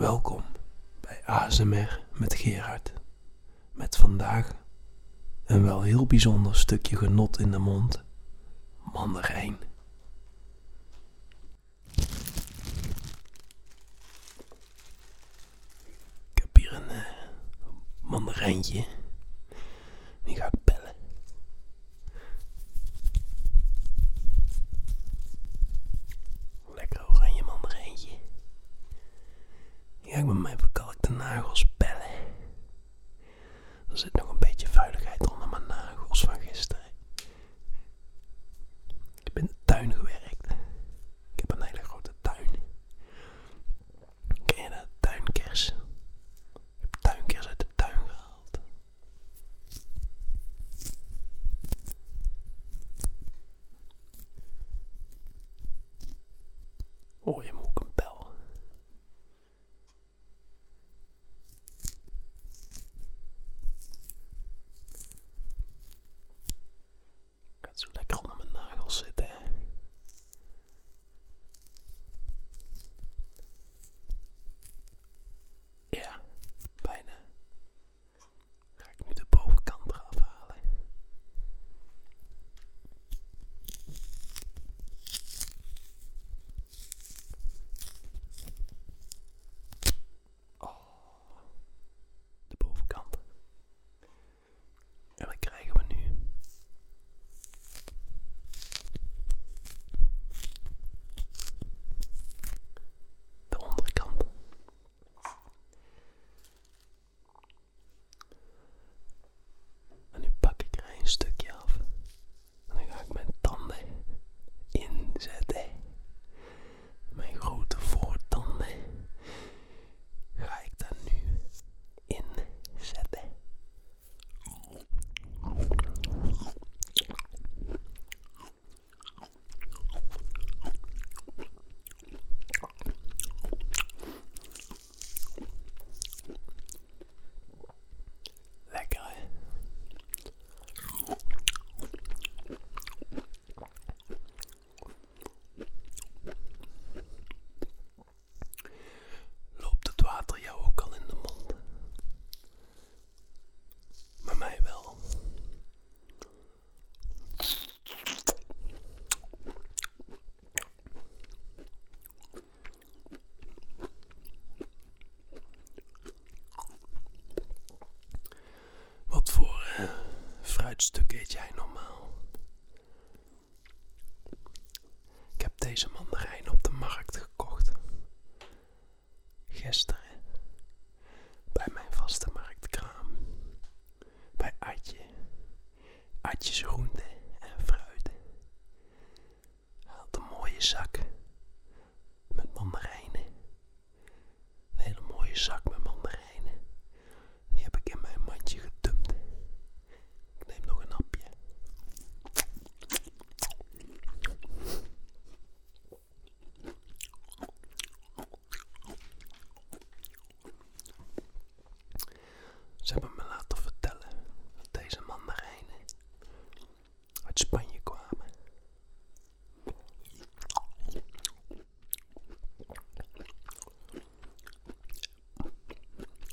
Welkom bij ASMR met Gerard. Met vandaag een wel heel bijzonder stukje genot in de mond: mandarijn. Ik heb hier een uh, mandarijntje. Zit nog een beetje vuiligheid onder mijn nagels van gisteren. Ik heb in de tuin gewerkt. Ik heb een hele grote tuin. Ken je dat? Tuinkers. Ik heb tuinkers uit de tuin gehaald. Hoor je me Gisteren. Bij mijn vaste marktkraam. Bij Adje. Adjes groente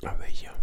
cabello